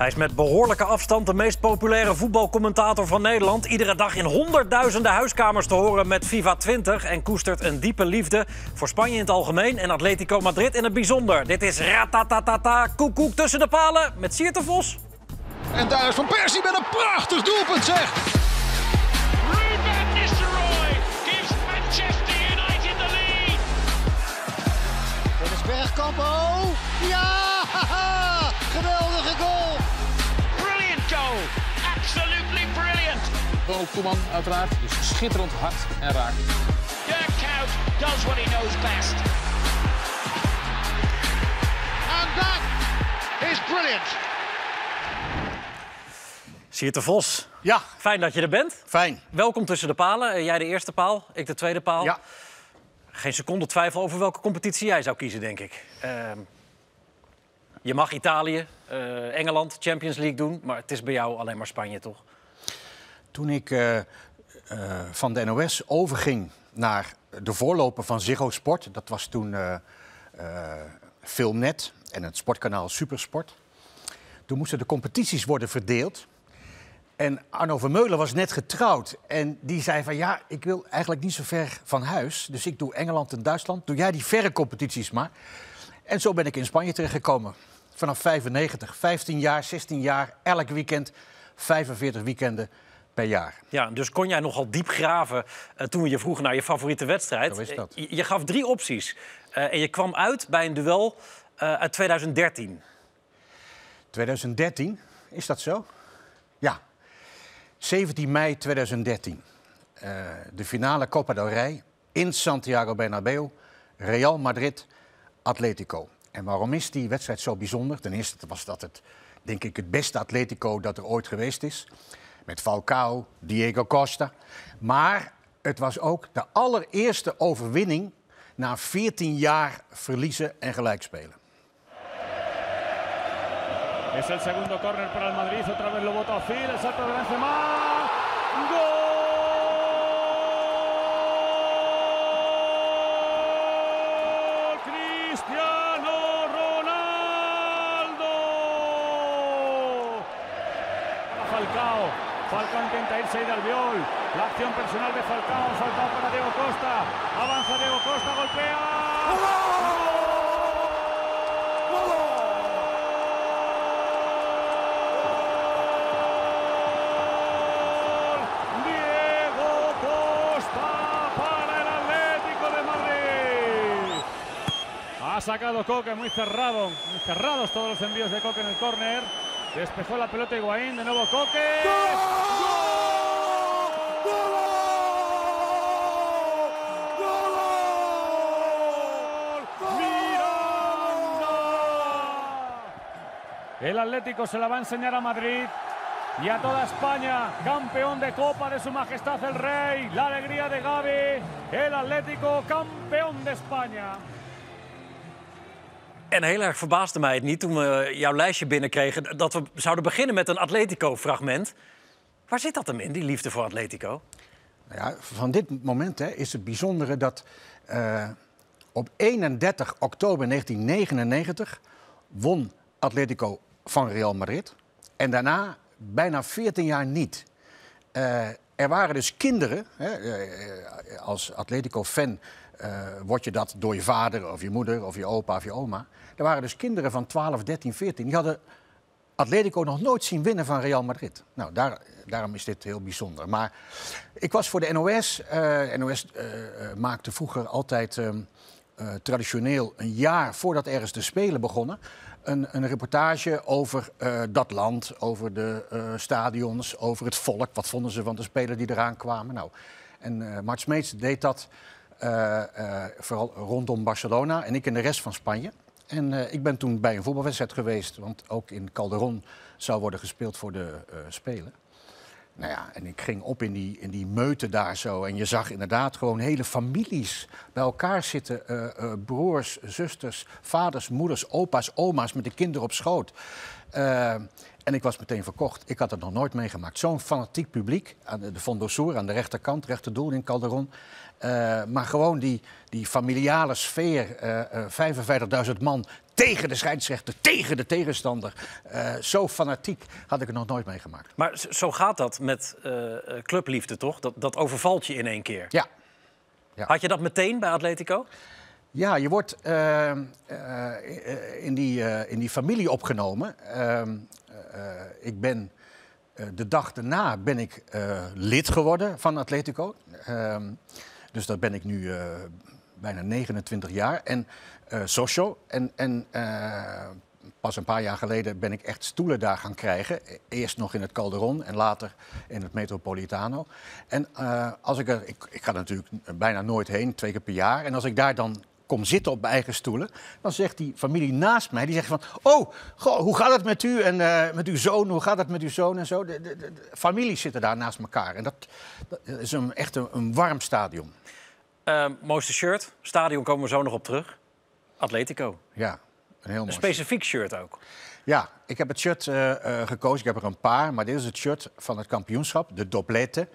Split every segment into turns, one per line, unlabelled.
Hij is met behoorlijke afstand de meest populaire voetbalcommentator van Nederland. Iedere dag in honderdduizenden huiskamers te horen met FIFA 20. En koestert een diepe liefde voor Spanje in het algemeen en Atletico Madrid in het bijzonder. Dit is Ratatatata, koekoek tussen de palen met Sierte Vos.
En daar is Van Persie met een prachtig doelpunt, zeg.
Ruben Nistelrooy gives Manchester United the lead.
Dit is Bergkamp. Oh, ja!
Ronald Koeman uiteraard. Dus schitterend hard en raak.
Dirk Kuyt does what he knows best.
And that is brilliant.
Sierte Vos,
Ja,
fijn dat je er bent.
fijn.
Welkom tussen de palen. Eh, Jij de eerste paal, ik de tweede paal.
Ja.
Geen seconde twijfel over welke competitie jij zou kiezen, denk ik. Ehm, je mag Italië, eh, Engeland, Champions League doen, maar het is bij jou alleen maar Spanje, toch?
Toen ik eh, eh, van de NOS overging naar de voorloper van Ziggo Sport... dat was toen eh, Filmnet en het sportkanaal Supersport... toen moesten de competities worden verdeeld... En Arno Vermeulen was net getrouwd. En die zei van ja, ik wil eigenlijk niet zo ver van huis. Dus ik doe Engeland en Duitsland. Doe jij die verre competities maar. En zo ben ik in Spanje terechtgekomen. Vanaf 95, 15 jaar, 16 jaar, elk weekend, 45 weekenden per jaar.
Ja, dus kon jij nogal diep graven eh, toen we je vroegen naar je favoriete wedstrijd.
Zo is dat.
Je, je gaf drie opties. Eh, en je kwam uit bij een duel eh, uit 2013.
2013, is dat zo? Ja. 17 mei 2013. Eh, de finale Copa del Rey in Santiago Bernabéu. Real Madrid, Atletico. En waarom is die wedstrijd zo bijzonder? Ten eerste was dat het, denk ik, het beste Atletico dat er ooit geweest is. Met Falcao, Diego Costa. Maar het was ook de allereerste overwinning na 14 jaar verliezen en gelijkspelen.
Es el segundo córner para el Madrid, otra vez lo bota Phil, el salto de Benzema. Falcao. Intenta irse de Albiol. La acción personal de Falcao. Falcao para Diego Costa. Avanza Diego Costa, golpea. Diego Costa para el Atlético de Madrid. Ha sacado Coque muy cerrado, muy cerrados todos los envíos de Coque en el córner. Despejó la pelota Higuaín, de nuevo Coque. ¡Gol! ¡Miranda! El Atlético se la va a enseñar a Madrid y a toda España, campeón de Copa de Su Majestad el Rey, la alegría de Gaby, el Atlético campeón de España.
En heel erg verbaasde mij het niet toen we jouw lijstje binnenkregen... dat we zouden beginnen met een Atletico-fragment. Waar zit dat hem in, die liefde voor Atletico?
Nou ja, van dit moment hè, is het bijzondere dat eh, op 31 oktober 1999 won Atletico van Real Madrid. En daarna bijna 14 jaar niet. Eh, er waren dus kinderen, hè, eh, als Atletico-fan word je dat door je vader of je moeder of je opa of je oma. Er waren dus kinderen van 12, 13, 14, die hadden Atletico nog nooit zien winnen van Real Madrid. Nou, daar, daarom is dit heel bijzonder. Maar ik was voor de NOS. eh NOS eh, eh, maakte vroeger altijd ehm, eh, traditioneel een jaar voordat ergens de Spelen begonnen... een, een reportage over eh, dat land, over de eh, stadions, over het volk. Wat vonden ze van de spelers die eraan kwamen? Nou, en eh Mart Smeets deed dat eh, eh, vooral rondom Barcelona en ik in de rest van Spanje. En eh, ik ben toen bij een voetbalwedstrijd geweest, want ook in Calderon zou worden gespeeld voor de eh, Spelen. Nou ja, en ik ging op in die, in die meute daar zo. En je zag inderdaad gewoon hele families bij elkaar zitten. eh, eh, broers, zusters, vaders, moeders, opa's, oma's met de kinderen op schoot. Eh, en ik was meteen verkocht. Ik had het nog nooit meegemaakt. Zo'n fanatiek publiek aan de Sur, aan de rechterkant, rechterdoel in Calderon. Eh, maar gewoon die, die familiale sfeer, eh, eh, 55.000 man tegen de scheidsrechter, tegen de tegenstander. Eh, zo fanatiek had ik het nog nooit meegemaakt.
Maar zo gaat dat met eh, eh, clubliefde, toch? Dat, dat overvalt je in één keer.
Ja.
Had je dat meteen bij Atletico?
Ja, je wordt eh, eh, in, die, eh, in die familie opgenomen. Ehm, eh, ik ben eh, de dag daarna ben ik eh, lid geworden van Atletico. Dus dat ben ik nu eh, bijna 29 jaar. En eh socio. En, en eh, pas een paar jaar geleden ben ik echt stoelen daar gaan krijgen. Eerst nog in het Calderon en later in het Metropolitano. En eh, als ik er, ik, ik ga natuurlijk bijna nooit heen, twee keer per jaar. En als ik daar dan kom zitten op mijn eigen stoelen, dan zegt die familie naast mij, die zegt van, oh, goh, hoe gaat het met u en eh, met uw zoon, hoe gaat het met uw zoon en zo. De, de, de, de families zitten daar naast elkaar en dat, dat is een, echt een, een warm stadion.
Eh, mooiste shirt, stadion komen we zo nog op terug. Atletico.
Ja, een heel
Een
mooi.
specifiek shirt ook.
Ja, ik heb het shirt eh, eh, gekozen. Ik heb er een paar, maar dit is het shirt van het kampioenschap, de doblette.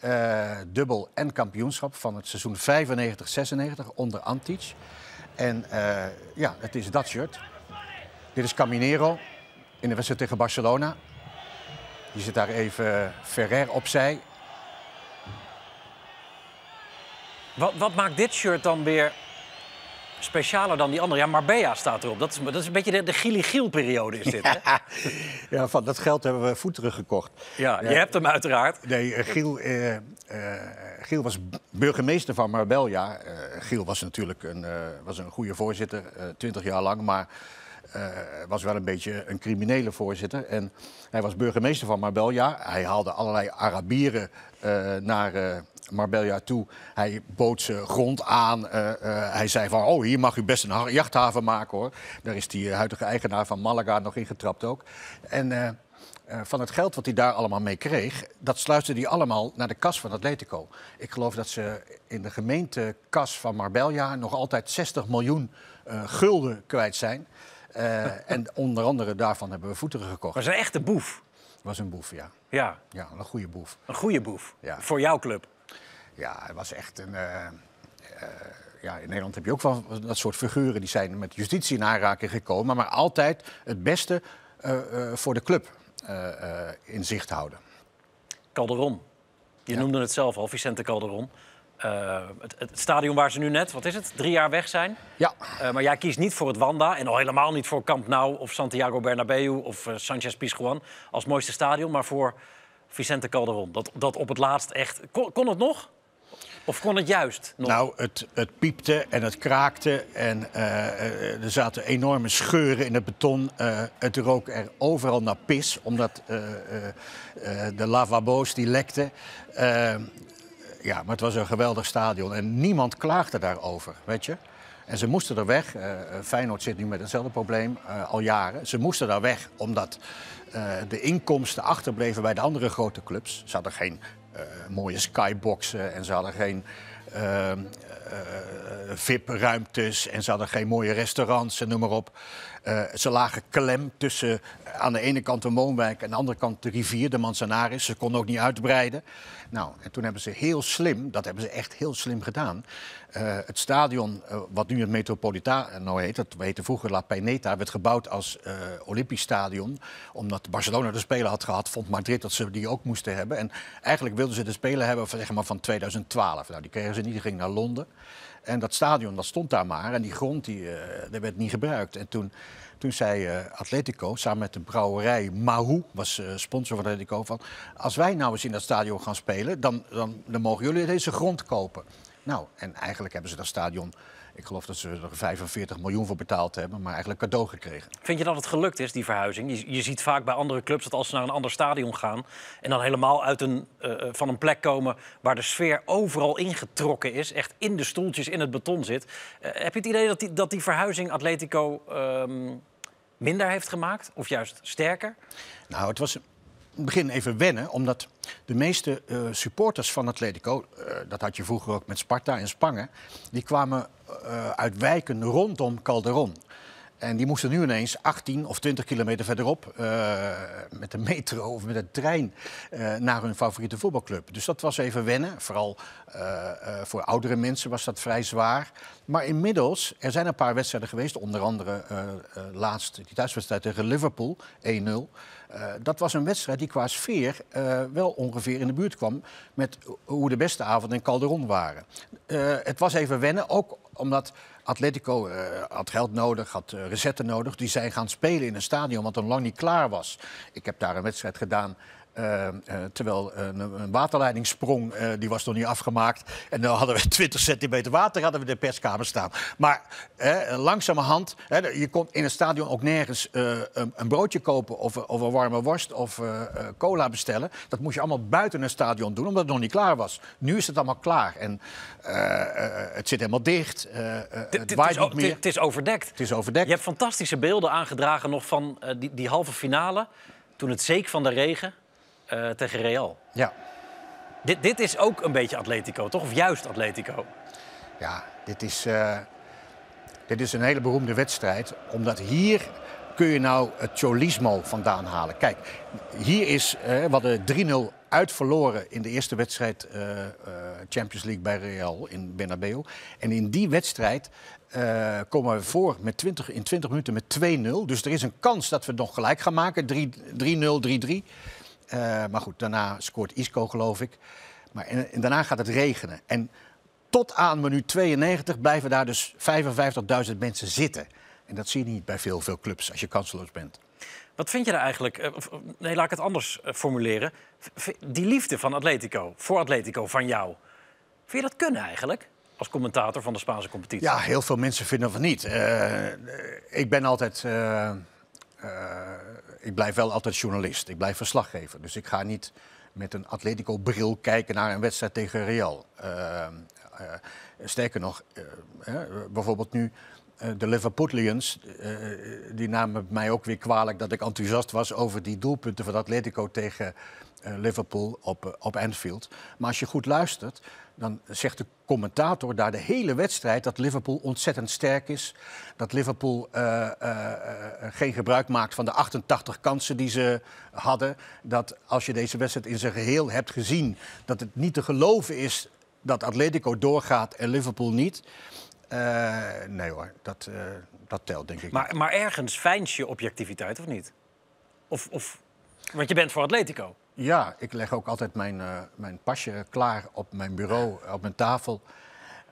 eh, dubbel en kampioenschap van het seizoen 95-96 onder Antic. En ja, het is dat shirt. Dit is Caminero in de wedstrijd tegen Barcelona. Die zit daar even Ferrer opzij.
Wat, wat maakt dit shirt dan weer specialer dan die andere? Ja, Marbella staat erop. Dat is, dat is een beetje de, de Gilly-Giel-periode is dit, hè?
Ja, van dat geld hebben we voeteren gekocht.
Ja, je hebt hem uiteraard.
Nee, eh, Giel, eh, eh, Giel was burgemeester van Marbella. Giel was natuurlijk een, was een goede voorzitter, twintig jaar lang, maar was wel een beetje een criminele voorzitter. En hij was burgemeester van Marbella. Hij haalde allerlei Arabieren eh, naar eh, Marbella toe. Hij bood ze grond aan. Eh, eh, hij zei van, oh, hier mag u best een ha- jachthaven maken hoor. Daar is die huidige eigenaar van Malaga nog in getrapt ook. En... eh, eh, van het geld wat hij daar allemaal mee kreeg, dat sluisde hij allemaal naar de kas van Atletico. Ik geloof dat ze in de gemeentekas van Marbella nog altijd 60 miljoen eh, gulden kwijt zijn. Eh, en onder andere daarvan hebben we voeteren gekocht.
Is een echte boef.
was een boef, ja.
Ja,
Ja, een goede boef.
een goede boef.
Ja.
Voor jouw club.
Ja, hij was echt een. eh, eh, ja, in Nederland heb je ook wel dat soort figuren die zijn met justitie in aanraking gekomen, maar altijd het beste voor de club in zicht houden.
Calderon. Je
Ja.
noemde het zelf al, Vicente Calderon. Eh, het, het stadion waar ze nu net, wat is het, drie jaar weg zijn.
Ja,
Eh, maar jij kiest niet voor het Wanda en al helemaal niet voor Camp Nou of Santiago Bernabeu of eh, Sanchez Pizjuan als mooiste stadion, maar voor Vicente Calderon. Dat, dat op het laatst echt. Kon, kon het nog? Of kon het juist nog?
Nou, het, het piepte en het kraakte en er zaten enorme scheuren in het beton. Eh, het rook er overal naar pis, omdat eh, eh, eh, de lavabo's die lekten. Eh, ja, maar het was een geweldig stadion en niemand klaagde daarover, weet je. En ze moesten er weg. Eh, Feyenoord zit nu met hetzelfde probleem eh, al jaren. Ze moesten daar weg omdat eh, de inkomsten achterbleven bij de andere grote clubs. Ze hadden geen eh, mooie skyboxen en ze hadden geen eh, VIP-ruimtes en ze hadden geen mooie restaurants en noem maar op. Eh, ze lagen klem tussen aan de ene kant de woonwijk en aan de andere kant de rivier, de Manzanares. Ze konden ook niet uitbreiden. Nou, en toen hebben ze heel slim, dat hebben ze echt heel slim gedaan. Eh, het stadion, eh, wat nu het Metropolitano heet, dat heette vroeger La Pineta, werd gebouwd als eh, Olympisch stadion. Omdat Barcelona de Spelen had gehad, vond Madrid dat ze die ook moesten hebben. En eigenlijk wilden ze de Spelen hebben van, zeg maar, van 2012. Nou, die kregen ze niet, die ging naar Londen. En dat stadion, dat stond daar maar. En die grond, die, eh, werd niet gebruikt. En toen, toen zei eh, Atletico, samen met de brouwerij Mahou, was eh, sponsor van Atletico, van... als wij nou eens in dat stadion gaan spelen, dan, dan, dan mogen jullie deze grond kopen. Nou, en eigenlijk hebben ze dat stadion... Ik geloof dat ze er 45 miljoen voor betaald hebben, maar eigenlijk cadeau gekregen.
Vind je dat het gelukt is, die verhuizing? Je, je ziet vaak bij andere clubs dat als ze naar een ander stadion gaan... en dan helemaal uit een, eh, eh, van een plek komen waar de sfeer overal ingetrokken is... echt in de stoeltjes, in het beton zit. Eh, heb je het idee dat die, dat die verhuizing Atletico ehm, minder heeft gemaakt? Of juist sterker?
Nou, het was begin even wennen, omdat de meeste eh, supporters van Atletico, eh, dat had je vroeger ook met Sparta en Spangen, die kwamen eh, uit wijken rondom Calderon. En die moesten nu ineens 18 of 20 kilometer verderop eh, met de metro of met de trein eh, naar hun favoriete voetbalclub. Dus dat was even wennen. Vooral eh, voor oudere mensen was dat vrij zwaar. Maar inmiddels, er zijn een paar wedstrijden geweest, onder andere laatst die thuiswedstrijd tegen Liverpool, 1-0. Eh, dat was een wedstrijd die qua sfeer wel ongeveer in de buurt kwam met hoe de beste avonden in Calderon waren. Het was even wennen, ook omdat Atletico eh, had geld nodig, had uh, recetten nodig. Die zijn gaan spelen in een stadion wat nog lang niet klaar was. Ik heb daar een wedstrijd gedaan. Uh, uh, terwijl een, een waterleidingssprong, uh, die was nog niet afgemaakt. En dan hadden we 20 centimeter water hadden we de perskamer staan. Maar langzamerhand, je kon in het stadion ook nergens een, een, broodje kopen... of, of, een warme worst of cola bestellen. Dat moest je allemaal buiten een stadion doen, omdat het nog niet klaar was. Nu is het allemaal klaar en het zit helemaal dicht. het waait niet meer.
Het is overdekt.
Het is overdekt.
Je hebt fantastische beelden aangedragen nog van die, die halve finale. Toen het zeek van de regen... Uh, tegen Real.
Ja.
Dit, dit is ook een beetje Atletico, toch? Of juist Atletico?
Ja, dit is, uh, dit is een hele beroemde wedstrijd. Omdat hier kun je nou het Cholismo vandaan halen. Kijk, hier is, uh, we hadden 3-0 uit verloren in de eerste wedstrijd Champions League bij Real in Bernabeu. En in die wedstrijd uh, komen we voor met 20, in 20 minuten met 2-0. Dus er is een kans dat we het nog gelijk gaan maken. 3-0, 3-3. Uh, maar goed, daarna scoort Isco, geloof ik. Maar en, en, daarna gaat het regenen. En tot aan minuut 92 blijven daar dus 55.000 mensen zitten. En dat zie je niet bij veel, veel clubs als je kansloos bent.
Wat vind je er eigenlijk? Uh, nee, laat ik het anders uh, formuleren. Die liefde van Atletico, voor Atletico, van jou. Vind je dat kunnen eigenlijk? Als commentator van de Spaanse competitie?
Ja, heel veel mensen vinden van niet. Uh, ik ben altijd ik blijf wel altijd journalist. Ik blijf verslaggever. Dus ik ga niet met een Atletico-bril kijken naar een wedstrijd tegen Real. Uh, sterker nog, uh, bijvoorbeeld nu de Liverpoolians, die namen mij ook weer kwalijk dat ik enthousiast was over die doelpunten van Atletico tegen Liverpool op, op Anfield. Maar als je goed luistert, dan zegt de commentator daar de hele wedstrijd dat Liverpool ontzettend sterk is. Dat Liverpool geen gebruik maakt van de 88 kansen die ze hadden. Dat als je deze wedstrijd in zijn geheel hebt gezien, dat het niet te geloven is dat Atletico doorgaat en Liverpool niet. Nee hoor, dat, dat telt denk ik.
Maar, maar ergens fijns je objectiviteit of niet? Of, of, want je bent voor Atletico.
Ja, ik leg ook altijd mijn, uh, mijn pasje klaar op mijn bureau, op mijn tafel.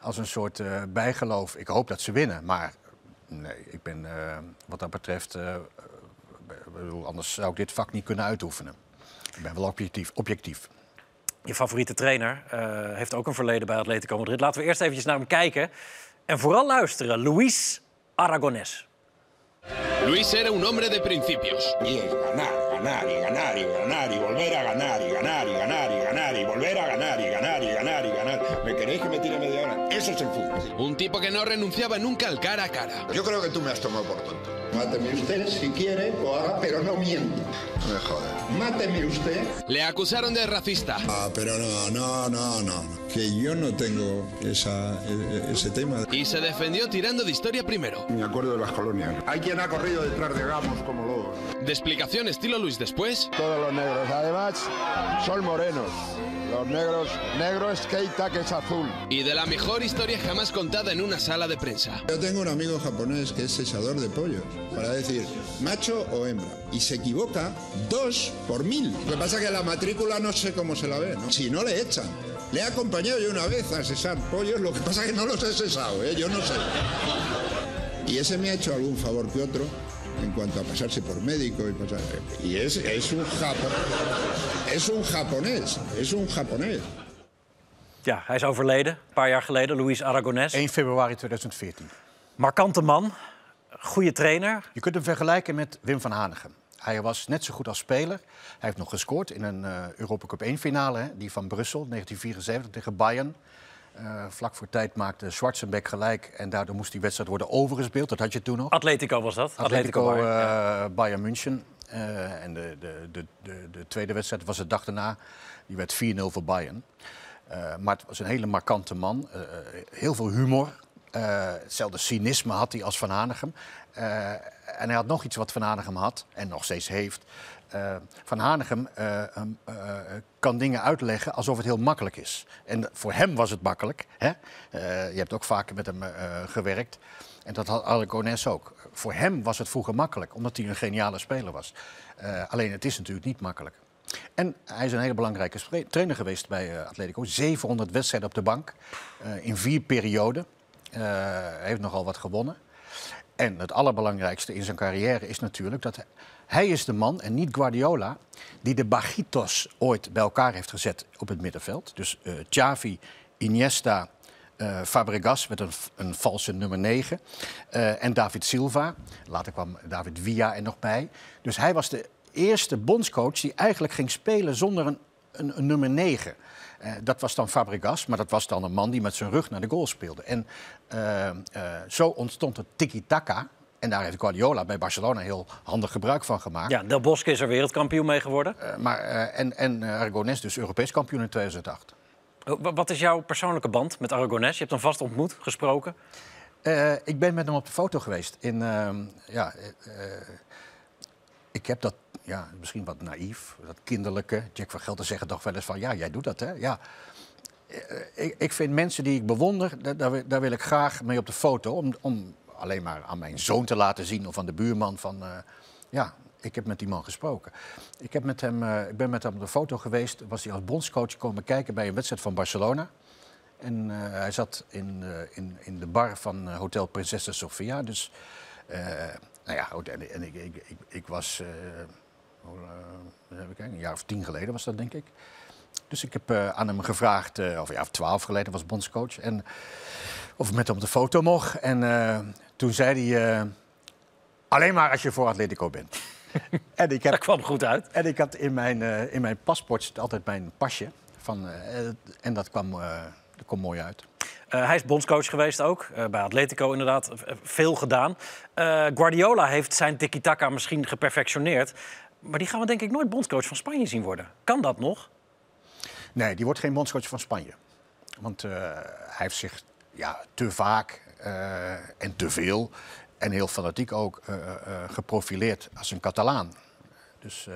Als een soort bijgeloof. Ik hoop dat ze winnen, maar nee, ik ben wat dat betreft. bedoel, anders zou ik dit vak niet kunnen uitoefenen. Ik ben wel objectief. objectief.
Je favoriete trainer heeft ook een verleden bij Atletico Madrid. Laten we eerst eventjes naar hem kijken. En vooral luisteren. Luis Aragonés.
Luis era un hombre de principios.
Y es ganar, ganar y ganar y ganar y volver a ganar y ganar y ganar y ganar y volver a ganar y ganar y ganar y ganar. ¿Me queréis que me tire media hora? Eso es el fútbol.
Un tipo que no renunciaba nunca al cara a cara.
Yo creo que tú me has tomado por tonto. Máteme usted si quiere o haga, pero no mienta. No me jodas. Máteme usted.
Le acusaron de racista.
Ah, pero no, no, no, no. Que yo no tengo esa, ese tema.
Y se defendió tirando de historia primero.
Me acuerdo de las colonias. Hay quien ha corrido detrás de Gamos como lobos.
De explicación estilo Luis después.
Todos los negros, además, son morenos. Los negros, negro es Keita, que es azul.
Y de la mejor historia jamás contada en una sala de prensa.
Yo tengo un amigo japonés que es cesador de pollos, para decir macho o hembra. Y se equivoca dos por mil. Lo que pasa es que la matrícula no sé cómo se la ve, ¿no? Si no le echan. Le he acompañado yo una vez a cesar pollos, lo que pasa es que no los he cesado, ¿eh? yo no sé. Y ese me ha hecho algún favor que otro en cuanto a pasarse por médico y pasar. Y es, es un Japón. Es un japonés. Es un japonés.
Ja, hij is overleden, een paar jaar geleden, Luis Aragonés.
1 februari 2014.
Markante man, goede trainer.
Je kunt hem vergelijken met Wim van Hanegem. Hij was net zo goed als speler. Hij heeft nog gescoord in een uh, Europa Cup 1 finale, hè, die van Brussel, 1974 tegen Bayern. Uh, vlak voor tijd maakte Schwarzenbeck gelijk en daardoor moest die wedstrijd worden overgespeeld. Dat had je toen nog.
Atletico was dat?
Atletico, Atletico Bayern, uh, ja. Bayern München. En de, de, de, de, de tweede wedstrijd was de dag daarna. Die werd 4-0 voor Bayern. maar het was een hele markante man. heel veel humor. Eh, hetzelfde cynisme had hij als Van Hanegem. Eh, en hij had nog iets wat Van Hanegem had en nog steeds heeft. Eh, van Hanegem kan dingen uitleggen alsof het heel makkelijk is. En voor hem was het makkelijk. Hè? Je hebt ook vaker met hem gewerkt. En dat had Aragonés ook. Voor hem was het vroeger makkelijk, omdat hij een geniale speler was. Alleen het is natuurlijk niet makkelijk. En hij is een hele belangrijke trainer geweest bij Atletico. 700 wedstrijden op de bank in vier perioden. Eh, heeft nogal wat gewonnen. En het allerbelangrijkste in zijn carrière is natuurlijk dat hij, is de man, en niet Guardiola, die de Bajitos ooit bij elkaar heeft gezet op het middenveld. Dus eh Xavi, Iniesta, eh, Fabregas met een, een valse nummer 9. eh, en David Silva. Later kwam David Villa er nog bij. Dus hij was de eerste bondscoach die eigenlijk ging spelen zonder een, een, een nummer 9. Eh, dat was dan Fabregas, maar dat was dan een man die met zijn rug naar de goal speelde. En eh, eh, zo ontstond het tiki-taka. En daar heeft Guardiola bij Barcelona heel handig gebruik van gemaakt.
Ja, Del Bosque is er wereldkampioen mee geworden.
Maar, en en Aragonés dus Europees kampioen in 2008.
Oh, wa- Wat is jouw persoonlijke band met Aragonés? Je hebt hem vast ontmoet, gesproken.
Ik ben met hem op de foto geweest. In, ehm, ja, ik heb dat, ja, misschien wat naïef, dat kinderlijke. Jack van Gelder zeggen toch wel eens van, ja, jij doet dat, hè? Ja. Eh, ik, ik vind mensen die ik bewonder, daar, wil- ik graag mee op de foto. Om, om alleen maar aan mijn zoon te laten zien of aan de buurman van... eh, ja, ik heb met die man gesproken. Ik, heb met hem, eh, ik ben met hem op de foto geweest. Was hij als bondscoach komen kijken bij een wedstrijd van Barcelona. En eh, hij zat in, eh, in, in de bar van eh, Hotel Prinsessa Sofia. Dus, eh, nou ja, en ik, ik, ik, ik was, kijken, een jaar of tien geleden was dat, denk ik. Dus ik heb eh, aan hem gevraagd, eh, of of twaalf geleden was bondscoach, en, of ik met hem op de foto mocht. En toen zei hij, alleen maar als je voor Atletico bent. en ik heb,
Dat kwam goed uit.
en ik had in mijn, in mijn paspoort altijd mijn pasje. Van, en dat kwam, dat kwam mooi uit.
Hij is bondscoach geweest ook, bij Atletico inderdaad, veel gedaan. Guardiola heeft zijn tiki-taka misschien geperfectioneerd. Maar die gaan we denk ik nooit bondscoach van Spanje zien worden. Kan dat nog?
Nee, die wordt geen bondscoach van Spanje. Want eh, hij heeft zich ja, te vaak eh, en te veel en heel fanatiek ook eh, geprofileerd als een Catalaan. Dus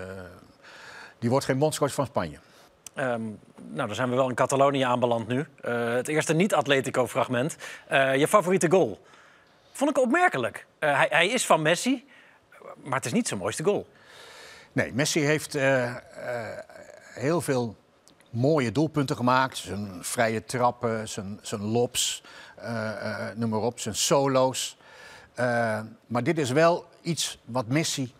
die wordt geen bondscoach van Spanje.
Ehm, nou, dan zijn we wel in Catalonië aanbeland nu. Het eerste niet-Atletico-fragment. Je favoriete goal? Vond ik opmerkelijk. Hij, hij is van Messi, maar het is niet zijn mooiste goal.
Nee, Messi heeft eh, eh, heel veel mooie doelpunten gemaakt. Zijn vrije trappen, zijn, zijn lobs, eh, noem maar op, zijn solo's. Maar dit is wel iets wat Messi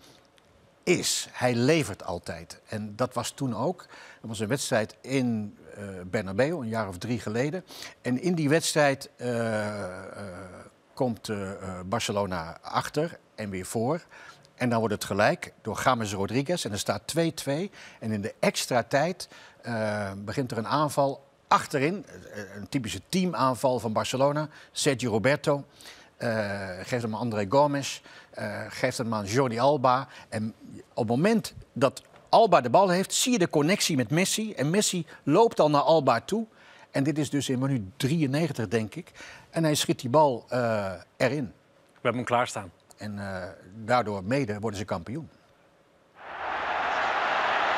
is. Hij levert altijd. En dat was toen ook. Er was een wedstrijd in eh Bernabeu, een jaar of drie geleden. En in die wedstrijd komt Barcelona achter en weer voor. En dan wordt het gelijk door James Rodriguez. En er staat 2-2. En in de extra tijd eh, begint er een aanval achterin. eh, Een typische teamaanval van Barcelona. Sergio Roberto. eh, geeft hem aan André Gomes. geeft hem aan Jordi Alba. En op het moment dat Alba de bal heeft, zie je de connectie met Messi. En Messi loopt dan naar Alba toe. En dit is dus in minuut 93, denk ik. En hij schiet die bal erin.
We hebben hem klaarstaan.
En eh, daardoor mede worden ze kampioen.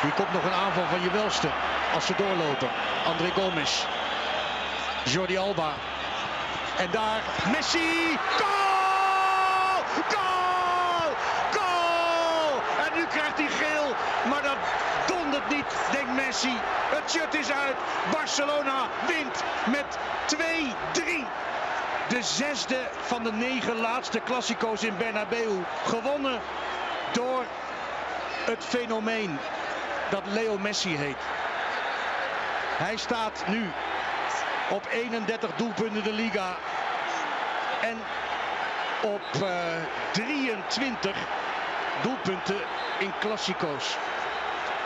Hier komt nog een aanval van je welste als ze doorlopen. André Gomes. Jordi Alba. En daar Messi. Goal! Goal! Goal! En nu krijgt hij geel. Maar dat dondert niet, denkt Messi. Het shirt is uit. Barcelona wint met 2-3. De zesde van de negen laatste klassico's in Bernabeu. Gewonnen door het fenomeen dat Leo Messi heet. Hij staat nu op 31 doelpunten de Liga. En op eh, 23 doelpunten in klassico's.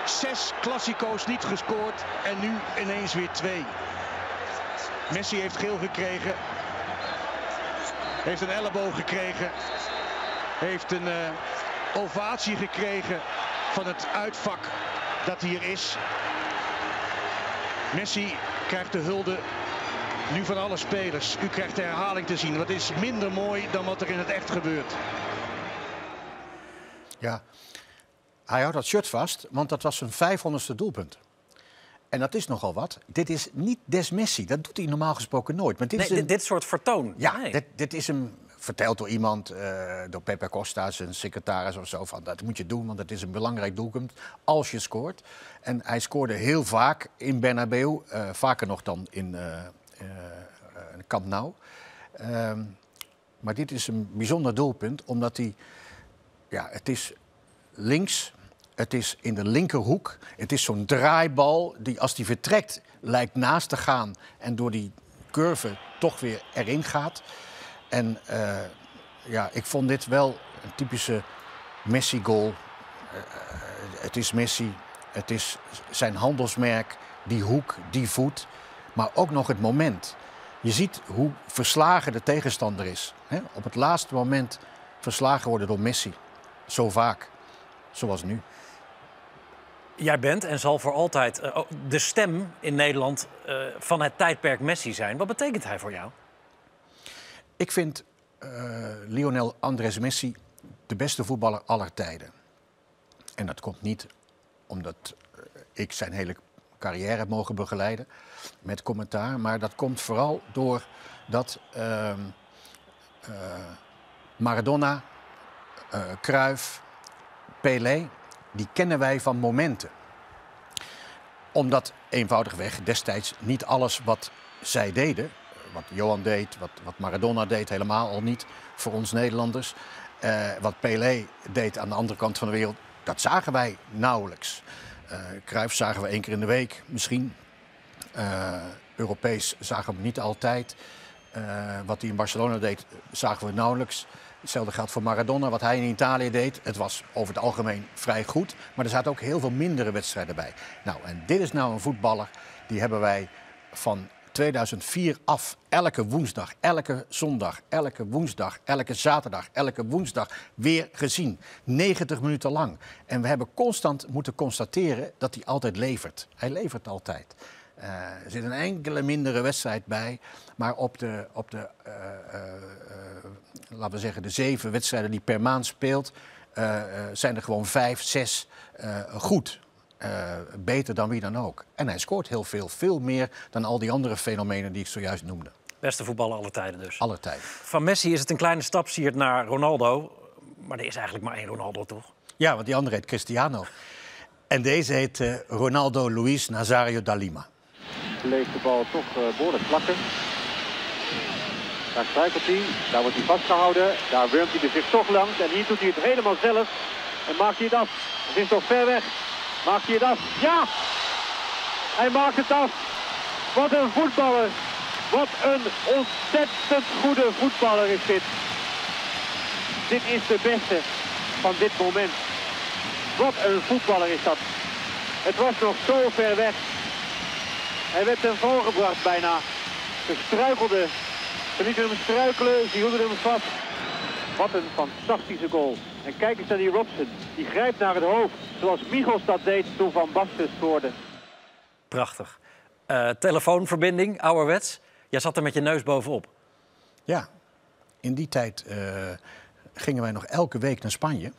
Zes klassico's niet gescoord en nu ineens weer twee. Messi heeft geel gekregen. Heeft een elleboog gekregen. Heeft een eh, ovatie gekregen van het uitvak dat hier is. Messi krijgt de hulde Nu van alle spelers. U krijgt de herhaling te zien. Wat is minder mooi dan wat er in het echt gebeurt.
Ja, hij houdt dat shirt vast, want dat was zijn 500ste doelpunt. En dat is nogal wat. Dit is niet Des Messi. Dat doet hij normaal gesproken nooit. Maar dit,
Nee,
is een-
dit, soort vertoon.
Ja,
Nee.
dit, dit is hem verteld door iemand, eh, door Pepe Costa, zijn secretaris of zo. Van, dat moet je doen, want het is een belangrijk doelpunt als je scoort. En hij scoorde heel vaak in Bernabeu, eh, vaker nog dan in eh, Camp Nou. Ehm, maar dit is een bijzonder doelpunt, omdat hij... Ja, het is links, het is in de linkerhoek. Het is zo'n draaibal die als die vertrekt lijkt naast te gaan... en door die curve toch weer erin gaat. En eh, ja, ik vond dit wel een typische Messi-goal. Eh, het is Messi, het is zijn handelsmerk, die hoek, die voet. Maar ook nog het moment. Je ziet hoe verslagen de tegenstander is. Hè? Op het laatste moment verslagen worden door Messi. Zo vaak, zoals nu.
Jij bent en zal voor altijd eh, ook de stem in Nederland eh, van het tijdperk Messi zijn. Wat betekent hij voor jou?
Ik vind eh, Lionel Andres Messi de beste voetballer aller tijden. En dat komt niet omdat ik zijn hele carrière heb mogen begeleiden met commentaar. Maar dat komt vooral door dat ehm, eh, Maradona, eh Cruyff, Pelé, die kennen wij van momenten. Omdat eenvoudigweg destijds niet alles wat zij deden, wat Johan deed, wat, wat Maradona deed, helemaal al niet voor ons Nederlanders. eh, wat Pelé deed aan de andere kant van de wereld, dat zagen wij nauwelijks. Eh Cruijff zagen we één keer in de week misschien. Eh, Europees zagen we niet altijd. Wat hij in Barcelona deed, zagen we nauwelijks. Hetzelfde geldt voor Maradona. Wat hij in Italië deed, het was over het algemeen vrij goed. Maar er zaten ook heel veel mindere wedstrijden bij. Nou, en dit is nou een voetballer, die hebben wij van 2004 af elke woensdag, elke zondag, elke woensdag, elke zaterdag, elke woensdag weer gezien. 90 minuten lang. En we hebben constant moeten constateren dat hij altijd levert. Hij levert altijd. Eh, er zit een enkele mindere wedstrijd bij. Maar op de, op de eh, eh, laten we zeggen, de zeven wedstrijden die per maand speelt, zijn er gewoon vijf, zes goed. Beter dan wie dan ook. En hij scoort heel veel, veel meer dan al die andere fenomenen die ik zojuist noemde.
Beste voetballer aller tijden dus.
Alle tijden.
Van Messi is het een kleine stap, siert naar Ronaldo. Maar er is eigenlijk maar één Ronaldo, toch?
Ja, want die andere heet Cristiano. En deze heet Ronaldo Luis Nazario da Lima.
Leeft de bal toch eh, behoorlijk vlakken. Daar struikelt hij, daar wordt hij vastgehouden, daar wurmt hij zich toch langs en hier doet hij het helemaal zelf en maakt hij het af. Het is nog ver weg, maakt hij het af? Ja! Hij maakt het af. Wat een voetballer. Wat een ontzettend goede voetballer is dit. Dit is de beste van dit moment. Wat een voetballer is dat. Het was nog zo ver weg. Hij werd ten val gebracht bijna. Ze struikelde. Ze lieten hem struikelen, ze hielden hem vast. Wat een fantastische goal. En kijk eens naar die Robson. Die grijpt naar het hoofd. Zoals Michels dat deed toen Van Basten scoorde.
Prachtig. Eh, telefoonverbinding, ouderwets. Jij zat er met je neus bovenop.
Ja, in die tijd eh, gingen wij nog elke week naar Spanje.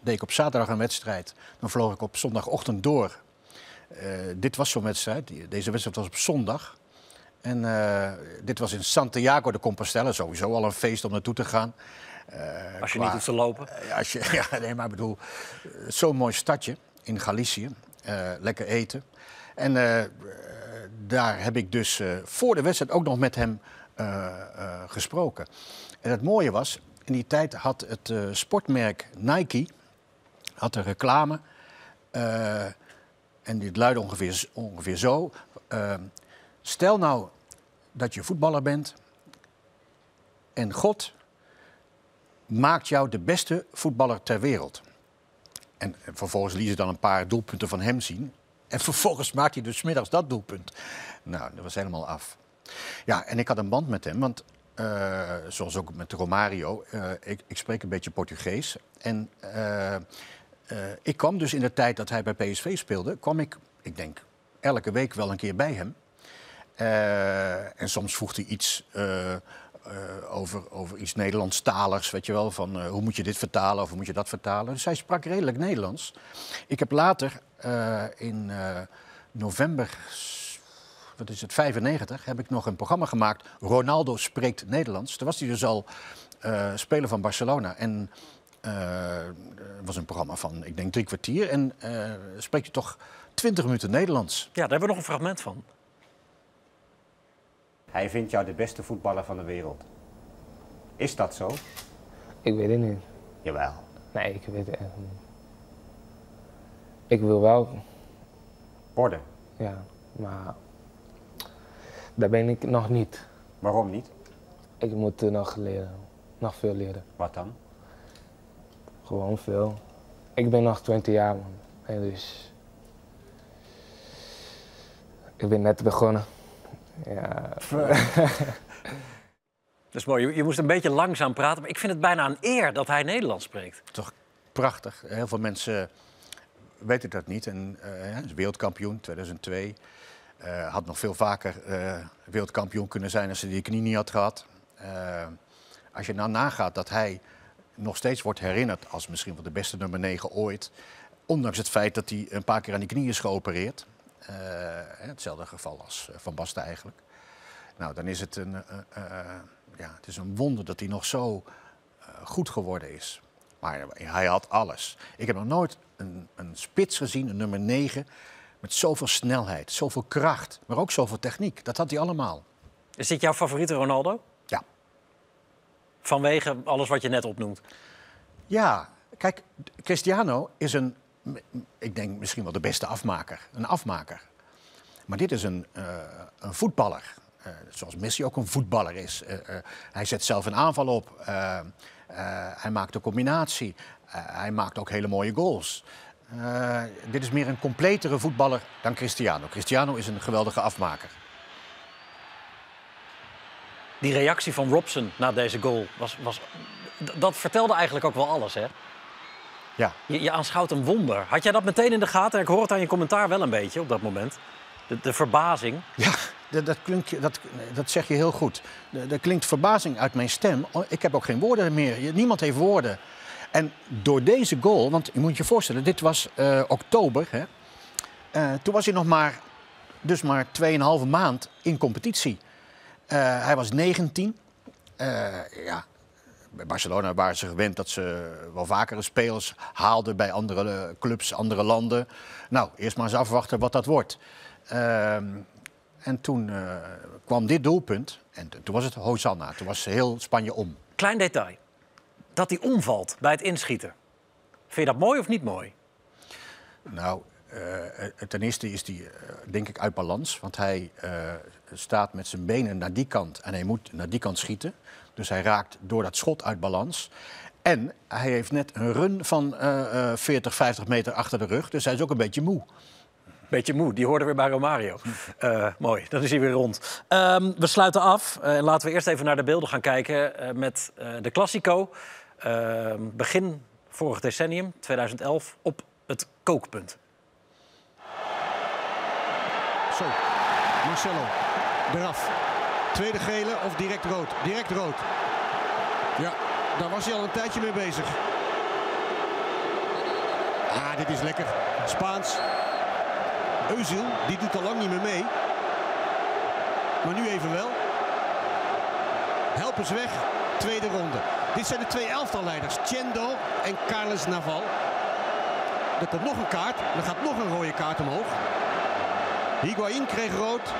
Deed ik op zaterdag een wedstrijd. Dan vloog ik op zondagochtend door. Eh, dit was zo'n wedstrijd. Deze wedstrijd was op zondag. En eh, dit was in Santiago de Compostela. Sowieso al een feest om naartoe te gaan. Eh,
Als je
qua-
niet hoeft te lopen.
Als je, ja, nee, maar ik bedoel, zo'n mooi stadje in Galicië. Lekker eten. En daar heb ik dus voor de wedstrijd ook nog met hem gesproken. En het mooie was, in die tijd had het sportmerk Nike had een reclame. En dit luidde ongeveer, ongeveer zo. eh, stel nou dat je voetballer bent en God maakt jou de beste voetballer ter wereld. En vervolgens liet ze dan een paar doelpunten van hem zien. En vervolgens maakt hij dus middags dat doelpunt. Nou, dat was helemaal af. Ja, en ik had een band met hem, want eh, zoals ook met Romario, eh, ik, ik spreek een beetje Portugees. En eh, eh, ik kwam dus in de tijd dat hij bij PSV speelde, kwam ik, ik denk, elke week wel een keer bij hem. Eh, en soms voegt hij iets eh, over, over iets Nederlandstaligs, weet je wel. Van hoe moet je dit vertalen of hoe moet je dat vertalen. Dus hij sprak redelijk Nederlands. Ik heb later in november, wat is het, 95, heb ik nog een programma gemaakt. Ronaldo spreekt Nederlands. Toen was hij dus al speler van Barcelona. En was een programma van, ik denk, drie kwartier. En eh spreek je toch 20 minuten Nederlands.
Ja, daar hebben we nog een fragment van.
Hij vindt jou de beste voetballer van de wereld. Is dat zo?
Ik weet het niet.
Jawel.
Nee, ik weet het echt niet. Ik wil wel.
Worden?
Ja, maar. Daar ben ik nog niet.
Waarom niet?
Ik moet nog leren. Nog veel leren.
Wat dan?
Gewoon veel. Ik ben nog 20 jaar, man. En dus. Ik ben net begonnen. Ja.
Dat is mooi. Je, je moest een beetje langzaam praten. Maar ik vind het bijna een eer dat hij Nederlands spreekt.
Toch prachtig. Heel veel mensen weten dat niet. En eh, hij is wereldkampioen 2002. Eh, had nog veel vaker eh, wereldkampioen kunnen zijn als hij die knie niet had gehad. Eh, als je nou nagaat dat hij nog steeds wordt herinnerd als misschien wel de beste nummer 9 ooit. Ondanks het feit dat hij een paar keer aan die knie is geopereerd. Eh, hetzelfde geval als eh, Van Basten eigenlijk. Nou, dan is het een, eh, ja, het is een wonder dat hij nog zo goed geworden is. Maar hij had alles. Ik heb nog nooit een, een spits gezien, een nummer 9, met zoveel snelheid, zoveel kracht, maar ook zoveel techniek. Dat had hij allemaal.
Is dit jouw favoriete Ronaldo? Vanwege alles wat je net opnoemt.
Ja, kijk, Cristiano is een, ik denk misschien wel de beste afmaker. Een afmaker. Maar dit is een, eh, een voetballer. Eh, zoals Messi ook een voetballer is. Eh, hij zet zelf een aanval op. Hij maakt een combinatie. Hij maakt ook hele mooie goals. Dit is meer een completere voetballer dan Cristiano. Cristiano is een geweldige afmaker.
Die reactie van Robson na deze goal, was, was, dat vertelde eigenlijk ook wel alles, hè?
Ja.
Je, je aanschouwt een wonder. Had jij dat meteen in de gaten? Ik hoor het aan je commentaar wel een beetje op dat moment. De, de verbazing.
Ja, dat, dat, klinkt, dat, dat zeg je heel goed. Er er klinkt verbazing uit mijn stem. Ik heb ook geen woorden meer. Niemand heeft woorden. En door deze goal, want je moet je voorstellen, dit was eh, oktober. Hè? Eh, toen was hij nog maar, dus maar 2,5 maand in competitie. Eh, hij was 19. Eh, ja, bij Barcelona waren ze gewend dat ze wel vakere spelers haalden bij andere eh, clubs, andere landen. Nou, eerst maar eens afwachten wat dat wordt. Ehm, en toen kwam dit doelpunt en toen was het Hosanna. Toen was heel Spanje om.
Klein detail. Dat hij omvalt bij het inschieten. Vind je dat mooi of niet mooi?
Nou, ten eerste is hij, denk ik, uit balans. Want hij staat met zijn benen naar die kant en hij moet naar die kant schieten. Dus hij raakt door dat schot uit balans. En hij heeft net een run van eh, eh, 40, 50 meter achter de rug. Dus hij is ook een beetje moe.
Beetje moe, die hoorde weer bij Romario. Eh, mooi, dan is hij weer rond. Ehm, we sluiten af. Eh, laten we eerst even naar de beelden gaan kijken eh, met eh, de Classico. Ehm, begin vorig decennium, 2011, op het kookpunt.
Zo, Marcelo, eraf. Tweede gele of direct rood? Direct rood. Ja, daar was hij al een tijdje mee bezig. Ah, dit is lekker. Spaans. Euziel, die doet al lang niet meer mee. Maar nu even wel. Help eens weg. Tweede ronde. Dit zijn de twee elftalleiders. Chendo en Carles Naval. Er komt nog een kaart. Er gaat nog een rode kaart omhoog. Higuain kreeg rood.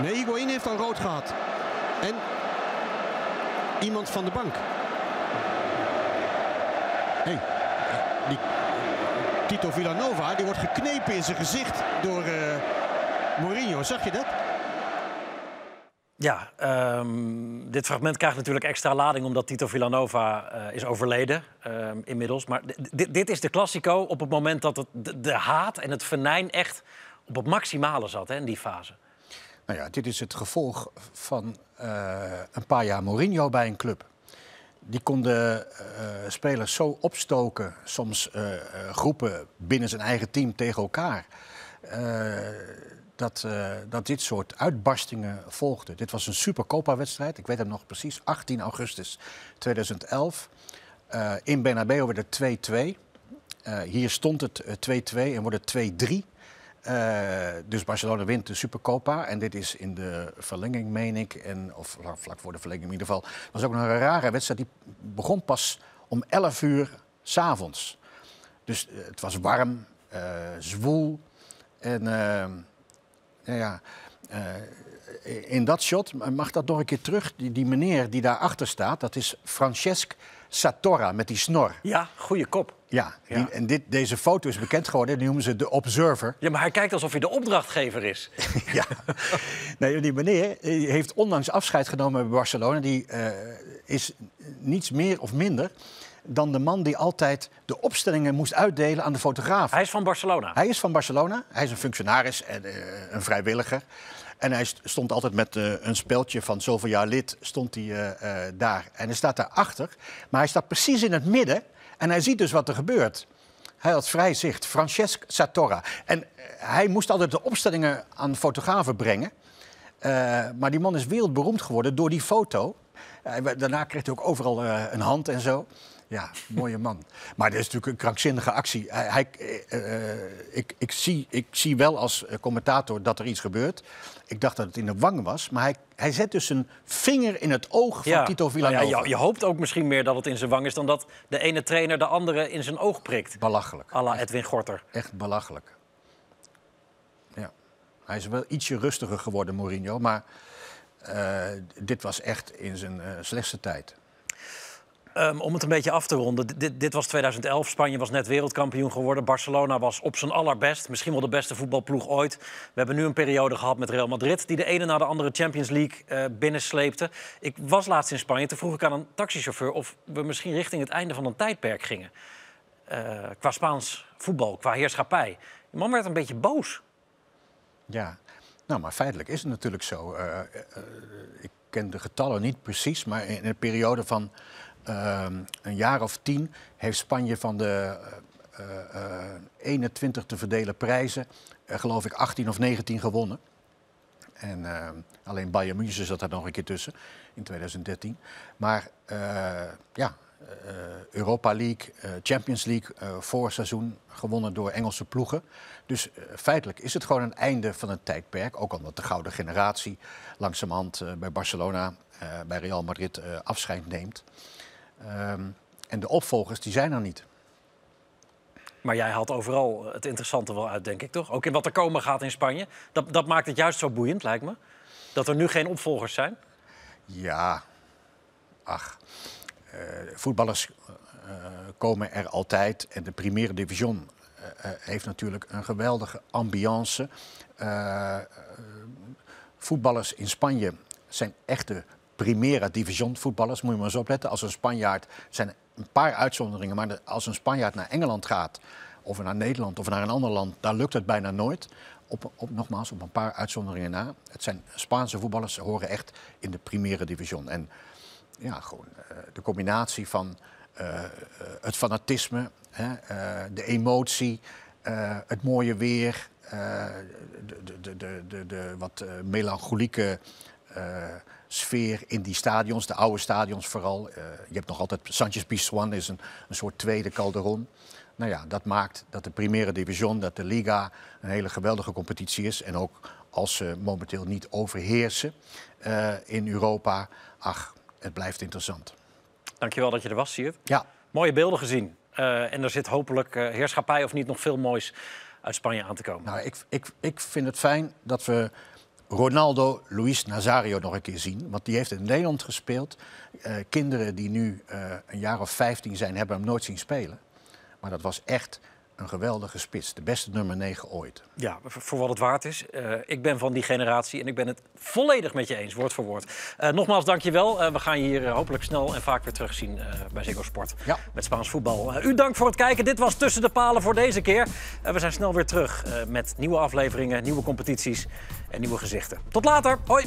Nee, Higuain heeft al rood gehad. En iemand van de bank. Hey, die Tito Villanova die wordt geknepen in zijn gezicht door eh, Mourinho. Zag je dat?
Ja, ehm, dit fragment krijgt natuurlijk extra lading omdat Tito Villanova eh, is overleden ehm, inmiddels. Maar dit- is de Classico op het moment dat het, de, de haat en het venijn echt op het maximale zat hè, in die fase.
Nou ja, dit is het gevolg van eh, een paar jaar Mourinho bij een club. Die konden eh, spelers zo opstoken, soms eh, groepen binnen zijn eigen team tegen elkaar. Dat, dat dit soort uitbarstingen volgden. Dit was een Supercopa-wedstrijd. Ik weet het nog precies. 18 augustus 2011. Eh, in Bernabeu werd het 2-2. Eh, hier stond het eh, 2-2 en wordt het 2-3. Eh, dus Barcelona wint de Supercopa. En dit is in de verlenging, meen ik. En, of vlak- voor de verlenging in ieder geval. Het was ook nog een rare wedstrijd. Die begon pas om 11 uur s'avonds. Dus eh, het was warm, eh, zwoel. En eh, nou ja, in dat shot, mag dat nog een keer terug? Die, die meneer die daarachter staat, dat is Francesc Satorra met die snor.
Ja, goede kop.
Ja, die- en dit, deze foto is bekend geworden. Die noemen ze de Observer.
Ja, maar hij kijkt alsof hij de opdrachtgever is.
ja. Nee, die meneer heeft onlangs afscheid genomen bij Barcelona. Die eh, is niets meer of minder dan de man die altijd de opstellingen moest uitdelen aan de fotograaf.
Hij is van Barcelona.
Hij is van Barcelona. Hij is een functionaris en eh, een vrijwilliger. En hij st- stond altijd met eh, een speldje van zoveel jaar lid stond hij, daar. En hij staat daarachter. Maar hij staat precies in het midden. En hij ziet dus wat er gebeurt. Hij had vrij zicht. Francesc Satorra. En eh, hij moest altijd de opstellingen aan fotografen brengen. Eh, maar die man is wereldberoemd geworden door die foto. Daarna kreeg hij ook overal eh, een hand en zo. Ja, mooie man. Maar dit is natuurlijk een krankzinnige actie. Hij, hij, eh, eh, ik, ik, zie, ik zie wel als eh, commentator dat er iets gebeurt. Ik dacht dat het in de wang was. Maar hij, hij zet dus een vinger in het oog van Tito
Nou
Villanova.
ja, je, je hoopt ook misschien meer dat het in zijn wang is... dan dat de ene trainer de andere in zijn oog prikt.
Belachelijk.
à la Edwin Gorter.
Echt belachelijk. Ja. Hij is wel ietsje rustiger geworden, Mourinho. Maar dit was echt in zijn slechtste tijd.
Ehm, om het een beetje af te ronden. Dit, was 2011. Spanje was net wereldkampioen geworden. Barcelona was op zijn allerbest. Misschien wel de beste voetbalploeg ooit. We hebben nu een periode gehad met Real Madrid... die de ene na de andere Champions League eh binnensleepte. Ik was laatst in Spanje. Toen vroeg ik aan een taxichauffeur... of we misschien richting het einde van een tijdperk gingen. Eh, qua Spaans voetbal, qua heerschappij. Die man werd een beetje boos.
Ja, nou, maar feitelijk is het natuurlijk zo. Eh, ik ken de getallen niet precies, maar in een periode van een jaar of tien heeft Spanje van de eh, eh, 21 te verdelen prijzen, eh, geloof ik, 18 of 19 gewonnen. En eh, alleen Bayern München zat daar nog een keer tussen in 2013. Maar eh, ja, eh, Europa League, eh, Champions League, eh voorseizoen gewonnen door Engelse ploegen. Dus eh, feitelijk is het gewoon een einde van een tijdperk. Ook omdat de gouden generatie langzamerhand eh, bij Barcelona, eh, bij Real Madrid eh, afscheid neemt. Ehm, en de opvolgers die zijn er niet.
Maar jij haalt overal het interessante wel uit, denk ik, toch? Ook in wat er komen gaat in Spanje. Dat, dat maakt het juist zo boeiend, lijkt me. Dat er nu geen opvolgers zijn.
Ja, ach. eh, voetballers eh, komen er altijd. En de Primera Division eh, heeft natuurlijk een geweldige ambiance. Voetballers in Spanje zijn echte Primera Division voetballers. Moet je maar eens opletten. Als een Spanjaard, zijn een paar uitzonderingen, maar als een Spanjaard naar Engeland gaat, of naar Nederland of naar een ander land, dan lukt het bijna nooit. Op, op, nogmaals, op een paar uitzonderingen na. Het zijn Spaanse voetballers, ze horen echt in de Primera Division. En ja, gewoon eh, de combinatie van eh, eh, het fanatisme, hè, de emotie, het mooie weer, de, de, de, de, wat melancholieke sfeer in die stadions, de oude stadions vooral. Eh, je hebt nog altijd Sanchez Pizjuan, is een, een soort tweede Calderon. Nou ja, dat maakt dat de Primera Division, dat de Liga een hele geweldige competitie is. En ook als ze momenteel niet overheersen eh, in Europa, ach, het blijft interessant.
Dankjewel dat je er was, Siert.
Ja.
Mooie beelden gezien. Eh, en er zit hopelijk heerschappij of niet nog veel moois uit Spanje aan te komen.
Nou, ik, ik, ik vind het fijn dat we Ronaldo Luis Nazario nog een keer zien. Want die heeft in Nederland gespeeld. Eh, kinderen die nu eh, een jaar of 15 zijn, hebben hem nooit zien spelen. Maar dat was echt een geweldige spits. De beste nummer 9 ooit.
Ja, voor wat het waard is. Eh, ik ben van die generatie en ik ben het volledig met je eens, woord voor woord. Eh, nogmaals, dank je wel. Eh, we gaan je hier hopelijk snel en vaak weer terugzien bij Ziggo Sport. Met Spaans voetbal. U dank voor het kijken. Dit was Tussen de Palen voor deze keer. We zijn snel weer terug met nieuwe afleveringen, nieuwe competities en nieuwe gezichten. Tot later. Hoi.